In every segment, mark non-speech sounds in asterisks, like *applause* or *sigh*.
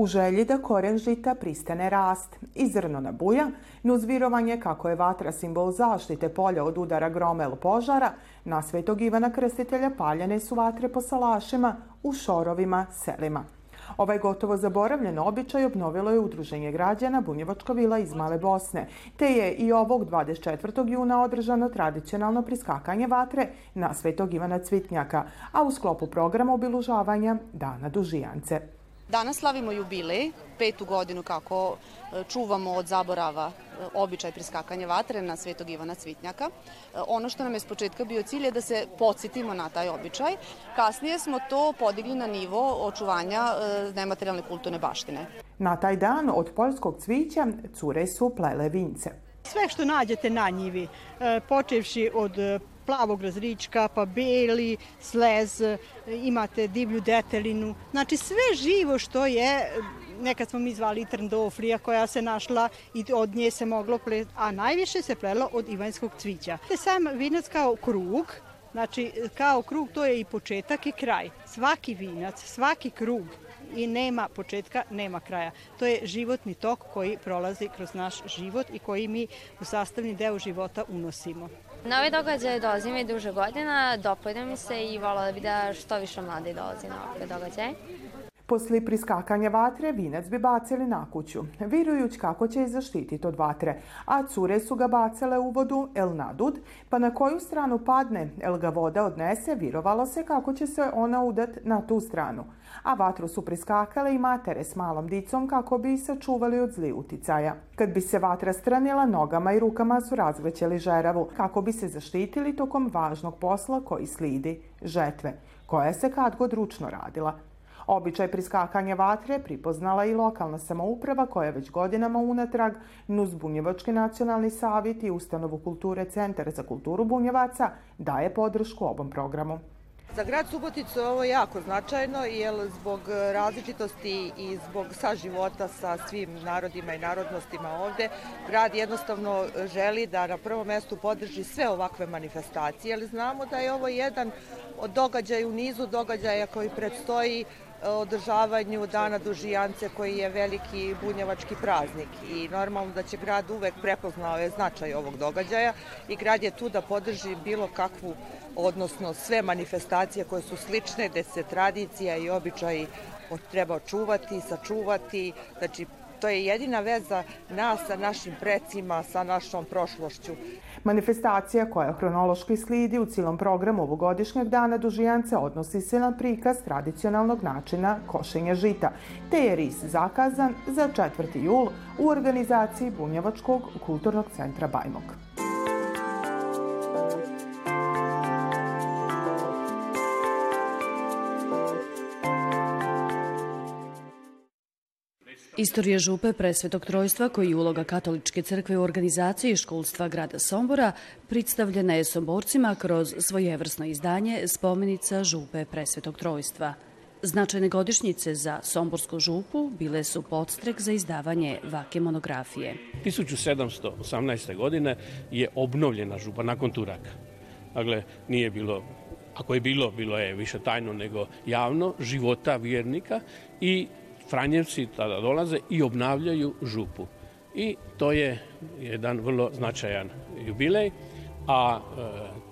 U želji da koren žita pristane rast i zrno nabuja, nuz virovanje kako je vatra simbol zaštite polja od udara groma ili požara, na svetog Ivana Krstitelja paljene su vatre po salašima, u šorovima, selima. Ovaj gotovo zaboravljen običaj obnovilo je Udruženje građana Bunjevačka vila iz Male Bosne, te je i ovog 24. juna održano tradicionalno priskakanje vatre na Svetog Ivana Cvitnjaka, a u sklopu programa obilužavanja Dana Dužijance. Danas slavimo jubilej, petu godinu kako e, čuvamo od zaborava e, običaj priskakanja vatre na Svetog Ivana Cvitnjaka. E, ono što nam je s početka bio cilj je da se podsjetimo na taj običaj. Kasnije smo to podigli na nivo očuvanja nematerijalne kulturne baštine. Na taj dan od poljskog cvića cure su plele vince. Sve što nađete na njivi, počevši od plavog razrička, pa beli, slez, imate divlju detelinu. Znači sve živo što je, nekad smo mi zvali trndoflija koja se našla i od nje se moglo pleti, a najviše se plelo od ivanjskog cvića. Sam vinac kao krug, znači kao krug to je i početak i kraj. Svaki vinac, svaki krug i nema početka, nema kraja. To je životni tok koji prolazi kroz naš život i koji mi u sastavni deo života unosimo. Na ovaj događaj dolazim i duže godina, dopada mi se i volala bi da što više mladi dolazi na ovakve događaje. Posle priskakanja vatre, vinac bi bacili na kuću, virujuć kako će je zaštititi od vatre, a cure su ga bacale u vodu el nadud, pa na koju stranu padne el ga voda odnese, virovalo se kako će se ona udat na tu stranu. A vatru su priskakale i matere s malom dicom kako bi se čuvali od zli uticaja. Kad bi se vatra stranila, nogama i rukama su razvlećeli žeravu kako bi se zaštitili tokom važnog posla koji slidi, žetve, koja se kad god ručno radila. Običaj priskakanja vatre pripoznala i lokalna samouprava koja već godinama unatrag NUS Bunjevački nacionalni savjet i Ustanovu kulture Centar za kulturu Bunjevaca daje podršku ovom programu. Za grad Suboticu ovo je jako značajno, jer zbog različitosti i zbog saživota sa svim narodima i narodnostima ovde, grad jednostavno želi da na prvom mestu podrži sve ovakve manifestacije, ali znamo da je ovo jedan od događaja u nizu događaja koji predstoji održavanju Dana Dužijance koji je veliki bunjevački praznik. I normalno da će grad uvek prepoznao je značaj ovog događaja i grad je tu da podrži bilo kakvu odnosno sve manifestacije koje su slične, gde se tradicija i običaji treba očuvati, sačuvati, znači to je jedina veza nas sa našim precima, sa našom prošlošću. Manifestacija koja hronološki slidi u cilom programu ovogodišnjeg dana dužijance odnosi se na prikaz tradicionalnog načina košenja žita, te je RIS zakazan za 4. jul u organizaciji Bunjevačkog kulturnog centra Bajmog. Istorija župe presvetog trojstva koji je uloga katoličke crkve u organizaciji školstva grada Sombora predstavljena je somborcima kroz svojevrsno izdanje spomenica župe presvetog trojstva. Značajne godišnjice za Somborsku župu bile su podstrek za izdavanje vake monografije. 1718. godine je obnovljena župa nakon Turaka. Dakle, nije bilo ako je bilo, bilo je više tajno nego javno, života vjernika i Franjevci tada dolaze i obnavljaju župu. I to je jedan vrlo značajan jubilej, a e,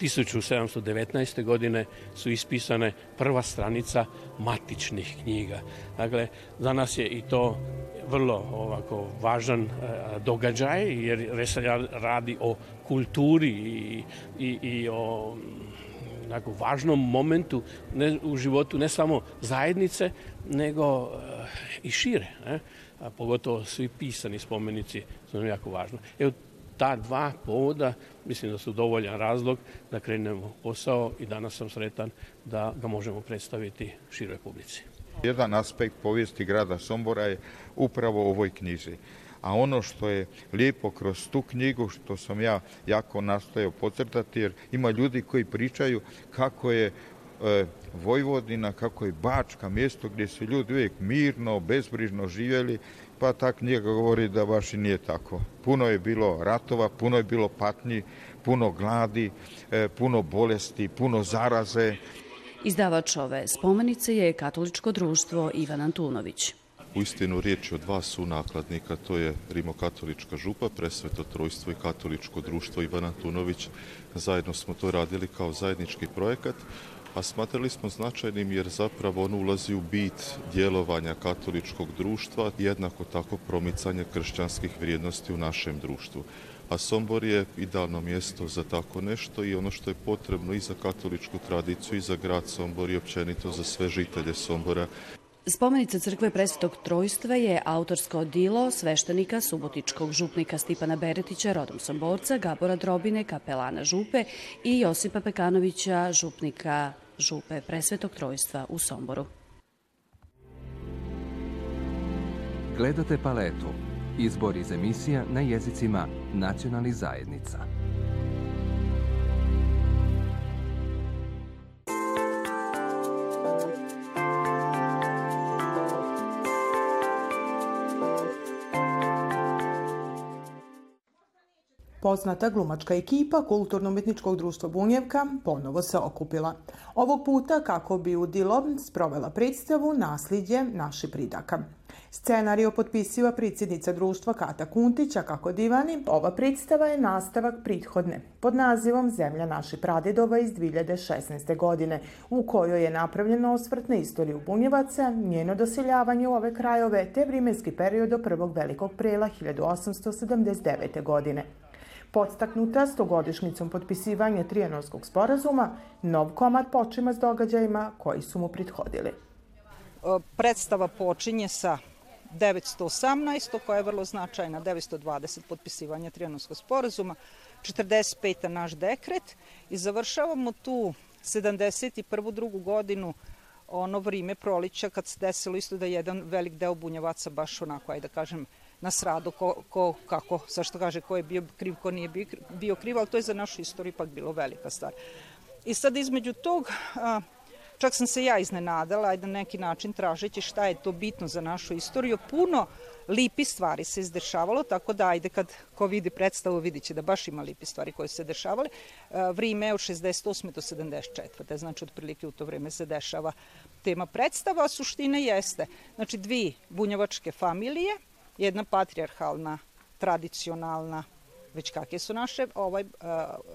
1719. godine su ispisane prva stranica matičnih knjiga. Dakle, za nas je i to vrlo ovako važan e, događaj, jer se radi o kulturi i, i, i o onako važnom momentu ne, u životu ne samo zajednice, nego uh, i šire. Ne? A pogotovo svi pisani spomenici su nam jako važni. Evo, ta dva povoda mislim da su dovoljan razlog da krenemo posao i danas sam sretan da ga možemo predstaviti široj publici. Jedan aspekt povijesti grada Sombora je upravo u ovoj knjiži a ono što je lijepo kroz tu knjigu, što sam ja jako nastojao pocrtati, jer ima ljudi koji pričaju kako je e, Vojvodina, kako je Bačka mjesto gdje su ljudi uvijek mirno, bezbrižno živjeli, pa ta knjiga govori da baš i nije tako. Puno je bilo ratova, puno je bilo patnji, puno gladi, e, puno bolesti, puno zaraze. Izdavač ove spomenice je katoličko društvo Ivan Antunović. U istinu riječ je o dva su nakladnika, to je Rimokatolička župa, Presveto trojstvo i Katoličko društvo Ivana Antunović. Zajedno smo to radili kao zajednički projekat, a smatrali smo značajnim jer zapravo on ulazi u bit djelovanja katoličkog društva, jednako tako promicanje kršćanskih vrijednosti u našem društvu. A Sombor je idealno mjesto za tako nešto i ono što je potrebno i za katoličku tradiciju i za grad Sombor i općenito za sve žitelje Sombora Spomenica crkve presvetog trojstva je autorsko dilo sveštenika subotičkog župnika Stipana Beretića, rodom Somborca, Gabora Drobine, kapelana Župe i Josipa Pekanovića, župnika Župe presvetog trojstva u Somboru. Gledate paletu. Izbor iz emisija na jezicima nacionalnih zajednica. Poznata glumačka ekipa Kulturno-umetničkog društva Bunjevka ponovo se okupila. Ovog puta kako bi u Dilo sprovela predstavu Naslidje naši pridaka. Scenario potpisiva predsjednica društva Kata Kuntića kako divani. Ova predstava je nastavak prethodne pod nazivom Zemlja naši pradedova iz 2016. godine u kojoj je napravljeno osvrt na istoriju Bunjevaca, njeno doseljavanje u ove krajove te vrimenski period do prvog velikog prela 1879. godine. Podstaknuta stogodišnjicom potpisivanja Trijanonskog sporazuma, nov komad počima s događajima koji su mu prethodili. Predstava počinje sa 918. koja je vrlo značajna, 920 potpisivanja Trijanonskog sporazuma, 45. naš dekret i završavamo tu 71. drugu godinu ono vrime prolića kad se desilo isto da jedan velik deo bunjevaca baš onako, ajde da kažem, nas rado ko, ko kako, zašto kaže ko je bio kriv, ko nije bio, bio kriv, ali to je za našu istoriju ipak bilo velika stvar. I sad između tog, čak sam se ja iznenadala, ajde na neki način tražeći šta je to bitno za našu istoriju, puno lipi stvari se izdešavalo, tako da ajde kad ko vidi predstavu vidit će da baš ima lipi stvari koje se dešavale. Vrime od 68. do 74. Znači otprilike u to vreme se dešava tema predstava, a suština jeste, znači dvi bunjevačke familije, jedna patrijarhalna, tradicionalna, već kakve su naše, ovaj,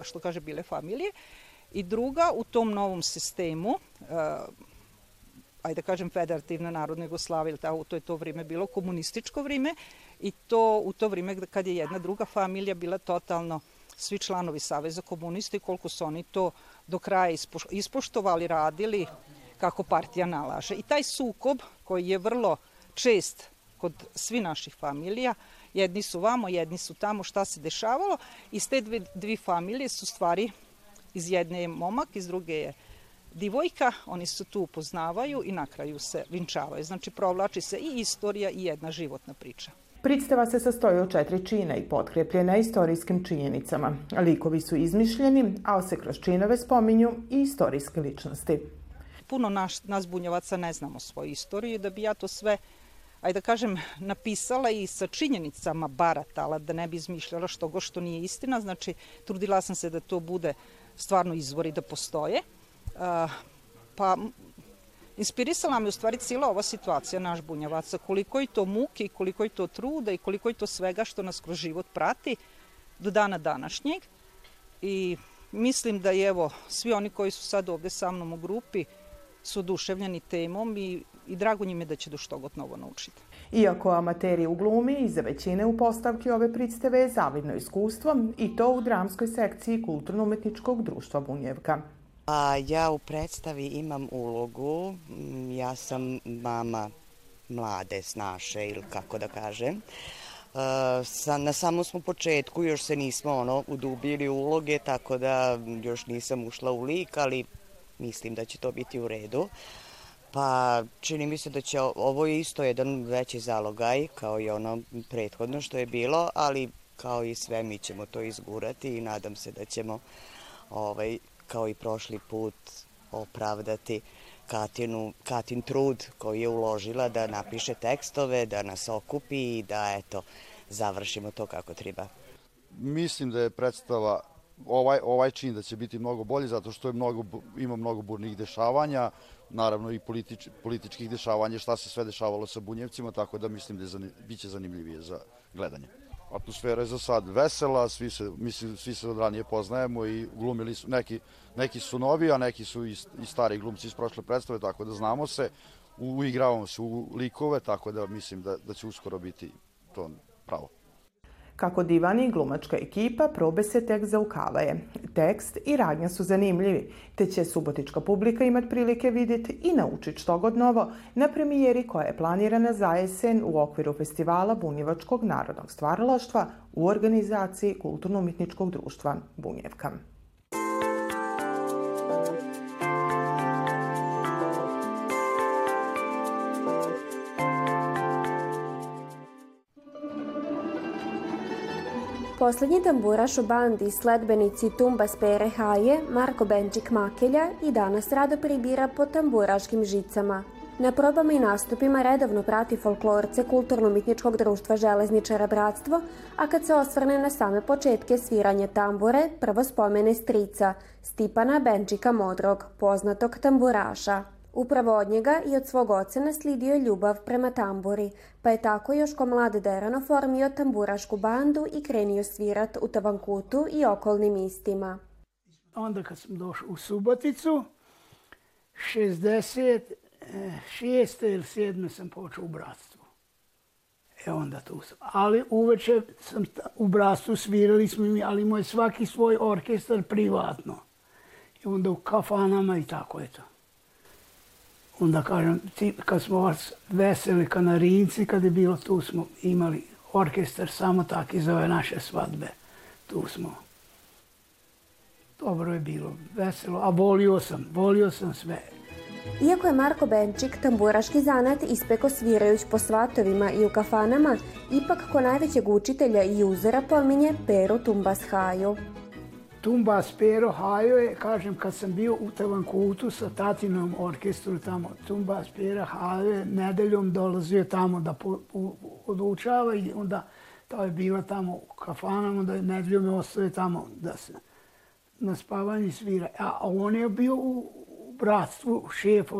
što kaže, bile familije, i druga u tom novom sistemu, ajde da kažem federativna narodna Jugoslavija, ili to je to vreme bilo komunističko vreme i to u to vreme kad je jedna druga familija bila totalno svi članovi Saveza komunista i koliko su oni to do kraja ispoštovali, radili kako partija nalaže. I taj sukob koji je vrlo čest kod svi naših familija. Jedni su vamo, jedni su tamo, šta se dešavalo. Iz te dve, dve familije su stvari, iz jedne je momak, iz druge je divojka, oni se tu upoznavaju i na kraju se vinčavaju. Znači, provlači se i istorija i jedna životna priča. Predstava se sastoji od četiri čina i potkrepljena istorijskim činjenicama. Likovi su izmišljeni, a se kroz činove spominju i istorijske ličnosti. Puno naš, nas bunjevaca ne znamo svoju istoriju da bi ja to sve ajde da kažem, napisala i sa činjenicama baratala, da ne bi izmišljala što go što nije istina. Znači, trudila sam se da to bude stvarno izvori da postoje. Uh, pa, inspirisala me u stvari cijela ova situacija naš bunjavaca, koliko je to muke i koliko je to truda i koliko je to svega što nas kroz život prati do dana današnjeg. I mislim da je evo, svi oni koji su sad ovde sa mnom u grupi su oduševljeni temom i i drago njime da će do što god novo naučiti. Iako amateri u glumi, i za većine u postavki ove predstave je zavidno iskustvo i to u dramskoj sekciji Kulturno-umetničkog društva Bunjevka. A ja u predstavi imam ulogu, ja sam mama mlade snaše ili kako da kažem. sa, na samom smo početku, još se nismo ono udubili uloge, tako da još nisam ušla u lik, ali mislim da će to biti u redu. Uh, Pa čini mi se da će ovo isto jedan veći zalogaj kao i ono prethodno što je bilo, ali kao i sve mi ćemo to izgurati i nadam se da ćemo ovaj, kao i prošli put opravdati Katinu, Katin trud koji je uložila da napiše tekstove, da nas okupi i da eto, završimo to kako treba. Mislim da je predstava ovaj, ovaj čin da će biti mnogo bolji zato što je mnogo, ima mnogo burnih dešavanja, naravno i politič, političkih dešavanja, šta se sve dešavalo sa bunjevcima, tako da mislim da je zanim, biće zanimljivije za gledanje. Atmosfera je za sad vesela, svi se, mislim, svi se od ranije poznajemo i glumili su, neki, neki su novi, a neki su i, i stari glumci iz prošle predstave, tako da znamo se, uigravamo se u likove, tako da mislim da, da će uskoro biti to pravo. Kako divani glumačka ekipa probe se tek zaukavaje. Tekst i radnja su zanimljivi, te će subotička publika imat prilike vidjeti i naučiti što god novo na premijeri koja je planirana za jesen u okviru festivala Bunjevačkog narodnog stvaralaštva u organizaciji Kulturno-umetničkog društva Bunjevka. Poslednji tamburaš u bandi sledbenici Tumba Spere Haje, Marko Benčik Makelja i danas rado pribira po tamburaškim žicama. Na probama i nastupima redovno prati folklorce Kulturno-mitničkog društva Železničara Bratstvo, a kad se osvrne na same početke sviranja tambure, prvo spomene strica, Stipana Benčika Modrog, poznatog tamburaša. Upravo od njega i od svog oca naslidio je ljubav prema tamburi, pa je tako još ko mlad deran oformio tamburašku bandu i krenio svirat u Tavankutu i okolnim istima. Onda kad sam došao u Suboticu, 66. ili 7. sam počeo u bratstvu. E onda tu sam. Ali uveče sam u bratstvu svirali smo mi, ali imao je svaki svoj orkestar privatno. I onda u kafanama i tako je to onda kažem, ti, kad smo vas veseli kanarinci, kad je bilo tu smo imali orkestar samo taki za ove naše svadbe. Tu smo. Dobro je bilo, veselo, a volio sam, volio sam sve. Iako je Marko Benčik tamburaški zanat ispeko svirajuć po svatovima i u kafanama, ipak ko najvećeg učitelja i uzora pominje Peru Tumbas Haju. Tumba Spero Hajo je, kažem, kad sam bio u Tavankutu sa tatinom orkestru tamo, Tumba Spero Hajo je nedeljom dolazio tamo da po, u, odučava i onda to je bila tamo u kafanama, da je nedeljom je ostaje tamo da se na spavanju svira. A on je bio u, u bratstvu, šef,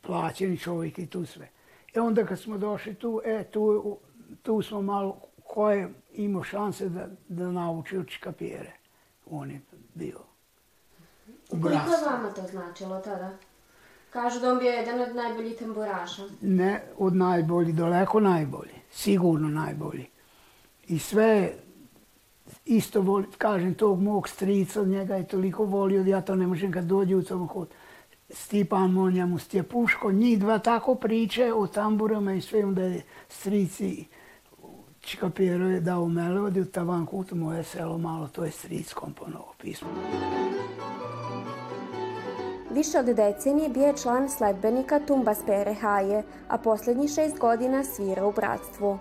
plaćeni čovjek i tu sve. E onda kad smo došli tu, e, tu, tu smo malo ko je imao šanse da, da nauči od škapijere. On je bio u Koliko je vama to značilo tada? Kažu da on bio jedan od najboljih tamburaša. Ne od najbolji, daleko najbolji. Sigurno najbolji. I sve isto voli, kažem, tog mog strica, njega je toliko volio da ja to ne možem kad dođe u tom kod Stipan Monja mu Stjepuško, njih dva tako priče o tamburama i sve, onda je strici Čikapiro je dao melodiju, tavan kut moje selo malo, to je stric komponovo pismo. Više od decenije bio je član sledbenika Tumba Spere Haje, a poslednjih šest godina svira u bratstvu.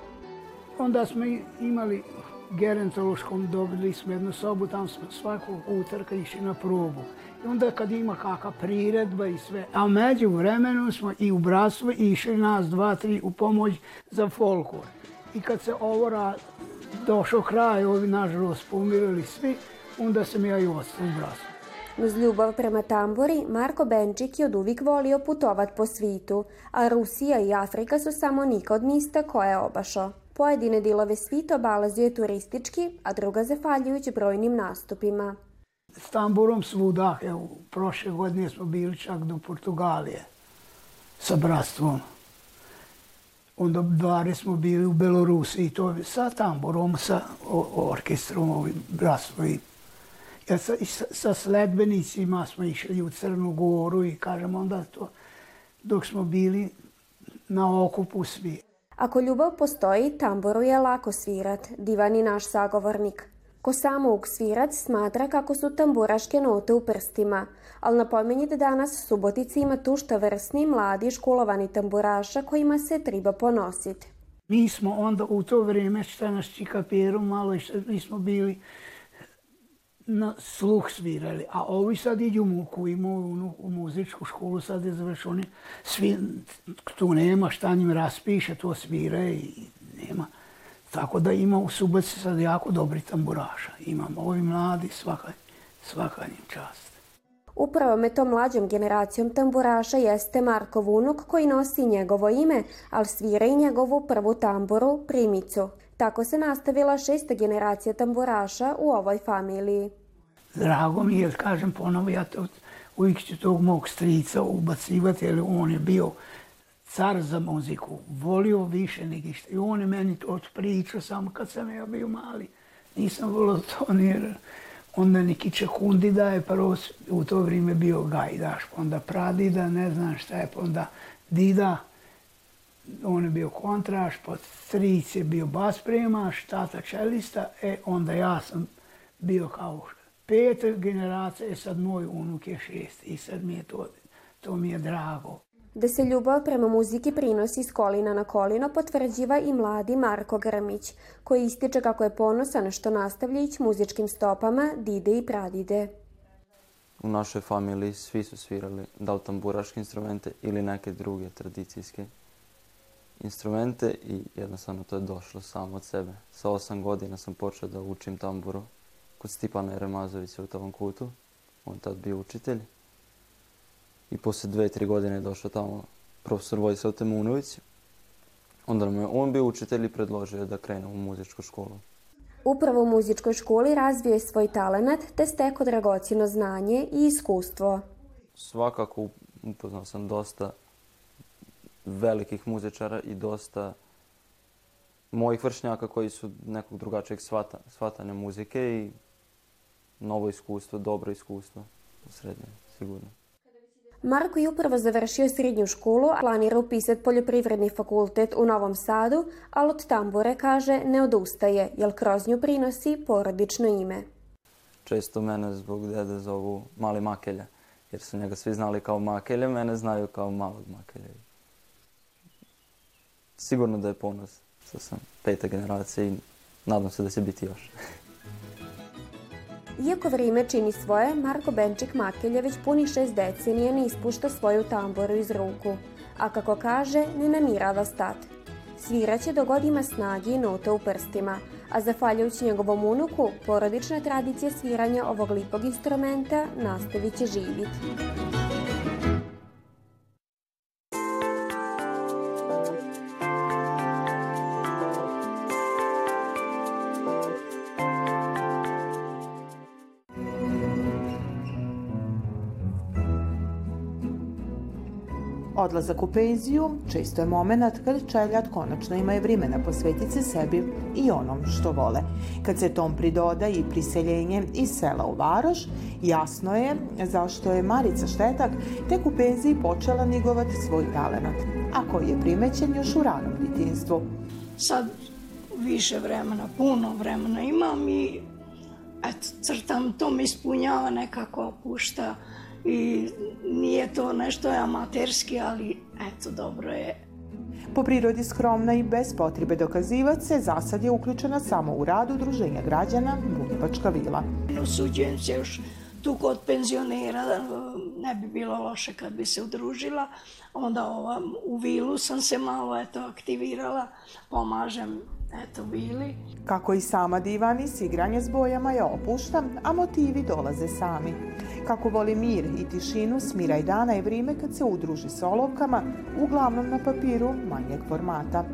Onda smo imali gerontološkom, dobili smo jednu sobu, tam smo svakog utorka išli na probu. I onda kad ima kakva priredba i sve. A među vremenu smo i u bratstvu išli nas dva, tri u pomoć za folklor. I kad se ovo rad, došao kraj, ovi nažalost pomirili svi, onda sam ja i ostao u brasu. Uz ljubav prema tambori, Marko Benčik je od uvijek volio putovat po svitu, a Rusija i Afrika su samo nika od mista koje je obašao. Pojedine dilove svita obalazio je turistički, a druga zafaljujući brojnim nastupima. S tamburom svuda, evo, prošle godine smo bili čak do Portugalije sa bratstvom. Onda dvare smo bili u Belorusiji, to sa tamborom, sa orkestrom, ovim bratstvo. I, ja sa, sa, sa sledbenicima smo išli u Crnu Goru i kažem onda to, dok smo bili na okupu svi. Ako ljubav postoji, tamboru je lako svirat, divani naš sagovornik. Ko samouk svirac smatra kako su tamburaške note u prstima, ali napomenjite danas Subotici ima tušta vrsni, mladi, školovani tamburaša kojima se treba ponositi. Mi smo onda u to vrijeme šta nas čikaperu malo mi smo bili na sluh svirali, a ovi sad idu u Kujmu, u, u muzičku školu, sad je završeni, svi, tu nema šta njim raspiše, to svira i nema Tako da ima u Subotici sad jako dobri tamburaša. Imamo ovi mladi, svaka, svaka njim čast. Upravo me to mlađom generacijom tamburaša jeste Markov unuk koji nosi njegovo ime, ali svira i njegovu prvu tamburu, primicu. Tako se nastavila šesta generacija tamburaša u ovoj familiji. Drago mi je, kažem ponovo, ja to, uvijek ću tog mog strica ubacivati, jer on je bio car za muziku, volio više nego što. I on je meni to pričao samo kad sam ja bio mali. Nisam volio to jer onda neki čekundi da je prvo u to vrijeme bio gajdaš, pa onda pradida, ne znam šta je, pa onda dida, on je bio kontraš, pa stric je bio bas premaš, tata čelista, e onda ja sam bio kao peta generacija, e sad moj unuk je šest i sad mi je to, to mi je drago. Da se ljubav prema muziki prinosi s kolina na kolino potvrđiva i mladi Marko Grmić, koji ističe kako je ponosan što nastavljajući muzičkim stopama dide i pradide. U našoj familiji svi su svirali da li tamburaške instrumente ili neke druge tradicijske instrumente i jednostavno to je došlo samo od sebe. Sa osam godina sam počeo da učim tamburu kod Stipana Jeremazovića u tom kutu. On tad bio učitelj. I posle dve, tri godine je došao tamo profesor Vojislav Temunović. Onda nam je on bio učitelj i predložio da krenu u muzičku školu. Upravo u muzičkoj školi razvio je svoj talenat te steko dragocino znanje i iskustvo. Svakako upoznao sam dosta velikih muzičara i dosta mojih vršnjaka koji su nekog drugačijeg svata, svatanja muzike i novo iskustvo, dobro iskustvo u srednje, sigurno. Marko je upravo završio srednju školu, a planira upisati poljoprivredni fakultet u Novom Sadu, ali od tambure, kaže, ne odustaje, jer kroz nju prinosi porodično ime. Često mene zbog dede zovu Mali Makelja, jer su njega svi znali kao Makelja, mene znaju kao Malog Makelja. Sigurno da je ponos, što sam peta generacija i nadam se da će biti još. Iako vrijeme čini svoje, Marko Benčik Makelje već puni šest decenije ne ispušta svoju tamboru iz ruku. A kako kaže, ne namirava stat. Sviraće dok god ima snagi i note u prstima, a zahvaljujući njegovom unuku, porodična tradicija sviranja ovog lipog instrumenta nastavit će živjeti. Odlazak u penziju često je moment kad čeljat konačno imaju vremena posvetiti se sebi i onom što vole. Kad se tom pridoda i priseljenje iz sela u Varoš, jasno je zašto je Marica Štetak tek u penziji počela nigovati svoj talenat, a koji je primećen još u ranom djetinstvu. Sad više vremena, puno vremena imam i eto, crtam, to mi ispunjava nekako, pušta i nije to nešto amaterski, ali eto, dobro je. Po prirodi skromna i bez potrebe dokazivati se, za sad je uključena samo u rad udruženja građana Bunjevačka vila. Usuđujem se još tu kod penzionera, ne bi bilo loše kad bi se udružila. Onda ova, u vilu sam se malo eto, aktivirala, pomažem eto bili. Kako i sama Divanis, igranje s bojama je opušta, a motivi dolaze sami. Kako voli mir i tišinu, smira i dana je vrijeme kad se udruži s olovkama, uglavnom na papiru manjeg formata.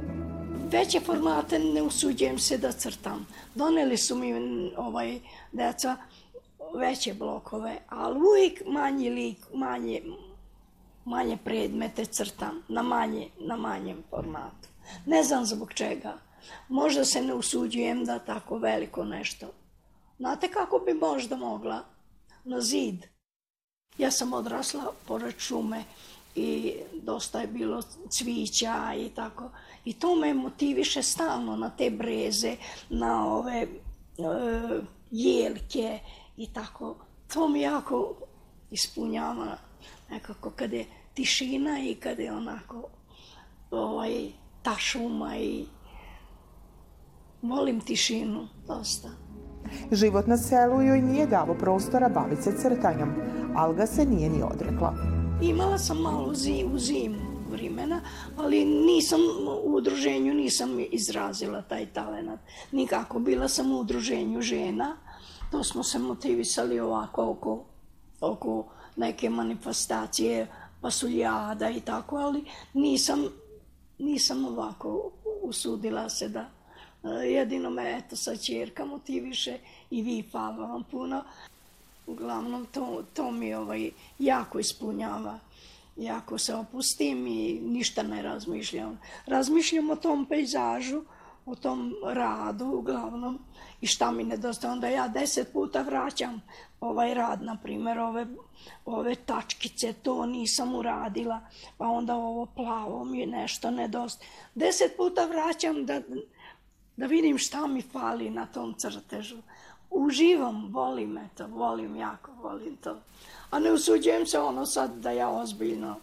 Veće formate ne usuđujem se da crtam. Doneli su mi ovaj deca veće blokove, ali uvijek manji lik, manje, manje predmete crtam, na, manje, na manjem formatu. Ne znam zbog čega. Možda se ne usuđujem da tako veliko nešto. Znate kako bi možda mogla? Na zid. Ja sam odrasla pored šume i dosta je bilo cvića i tako. I to me motiviše stalno na te breze, na ove e, jelke i tako. To mi jako ispunjava nekako kad je tišina i kad je onako ovaj, ta šuma i Volim tišinu, dosta. Život na selu joj nije davo prostora baviti se crtanjem, ali ga se nije ni odrekla. Imala sam malo zi, u zimu, vremena, ali nisam u udruženju, nisam izrazila taj talenat. Nikako, bila sam u udruženju žena, to smo se motivisali ovako oko, oko neke manifestacije, pasuljada i tako, ali nisam, nisam ovako usudila se da jedino me eto sa čerka motiviše i vi hvala vam puno. Uglavnom to, to mi ovaj, jako ispunjava. Jako se opustim i ništa ne razmišljam. Razmišljam o tom pejzažu, o tom radu uglavnom i šta mi nedostaje. Onda ja deset puta vraćam ovaj rad, na primjer ove, ove tačkice, to nisam uradila, pa onda ovo plavo mi nešto nedostaje. Deset puta vraćam da, da vidim šta mi fali na tom crtežu. Uživam, volim eto, volim jako, volim to. A ne usuđujem se ono sad da ja ozbiljno,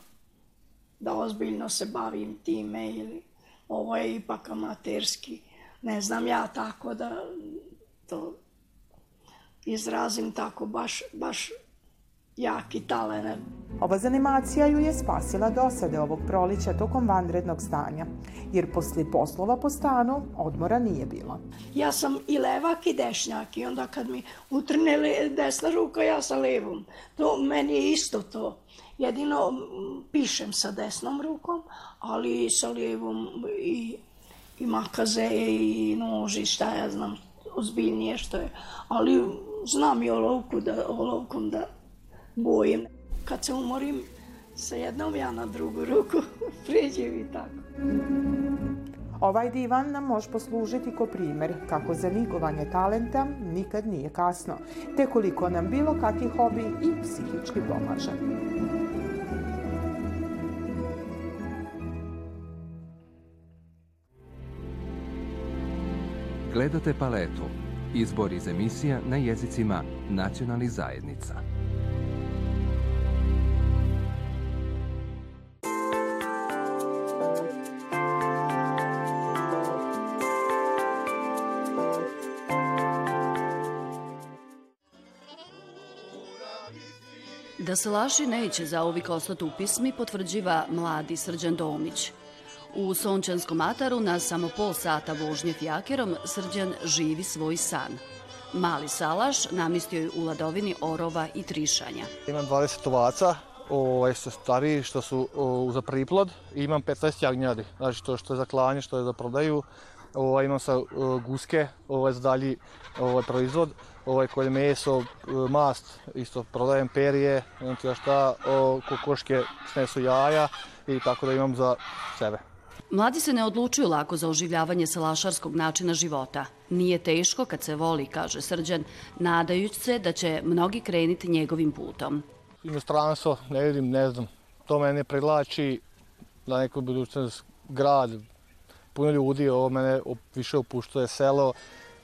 da ozbiljno se bavim time ili ovo je ipak amaterski. Ne znam ja tako da to izrazim tako baš, baš jaki talenat. Ova zanimacija ju je spasila dosade ovog prolića tokom vanrednog stanja, jer posle poslova po stanu odmora nije bilo. Ja sam i levak i dešnjak i onda kad mi utrne desna ruka, ja sa levom. To meni je isto to. Jedino pišem sa desnom rukom, ali sa levom i, i makaze i noži, šta ja znam, ozbiljnije što je. Ali znam i olovku da, olovkom da bojem. Kad se umorim, sa jednom ja na drugu ruku *laughs* pređem i tako. Ovaj divan nam može poslužiti ko primer kako za nigovanje talenta nikad nije kasno, te koliko nam bilo kakvi hobi i psihički pomaže. Gledate paletu. Izbor iz emisija na jezicima nacionalnih zajednica. Da se laši neće zauvik ostati u pismi potvrđiva mladi Srđan Domić. U Sončanskom ataru na samo pol sata vožnje fijakerom Srđan živi svoj san. Mali salaš namistio je u ladovini orova i trišanja. Imam 20 ovaca, ovaj, su stariji što su o, za priplod i imam 15 jagnjadi, znači to što je za klanje, što je za prodaju. Ovaj, imam sa o, guske ovaj, za dalji ovaj, proizvod ovaj koje meso, mast, isto prodajem perije, imam ti šta, o, kokoške snesu jaja i tako da imam za sebe. Mladi se ne odlučuju lako za oživljavanje salašarskog načina života. Nije teško kad se voli, kaže Srđan, nadajući se da će mnogi kreniti njegovim putom. Inostranstvo, ne vidim, ne znam, to mene privlači da neko budućnost grad, puno ljudi, ovo mene više opuštuje selo,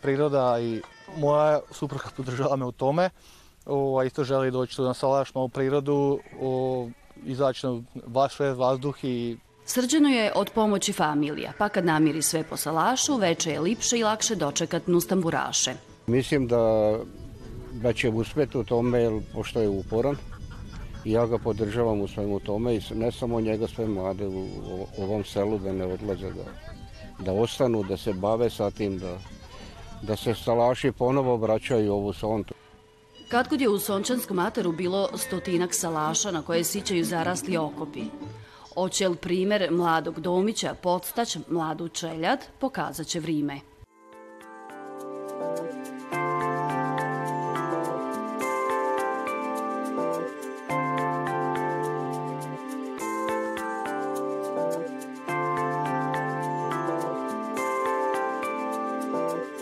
priroda i moja supruga podržava me u tome. O, isto želi doći na salaš, malo prirodu, o, izaći na vaš vazduh i Srđano je od pomoći familija, pa kad namiri sve po salašu, veče je lipše i lakše dočekat nustamburaše. Mislim da, da će uspeti u tome, jer, pošto je uporan. I ja ga podržavam u svemu tome i ne samo njega, sve mlade u, u ovom selu da ne odlaze, da, da ostanu, da se bave sa tim, da, da se salaši ponovo vraćaju ovu sontu. Kadgod je u Sončanskom ataru bilo stotinak salaša na koje sićaju zarasli okopi. Očel primer mladog domića podstać mladu čeljad pokazat će vrime. Thank you.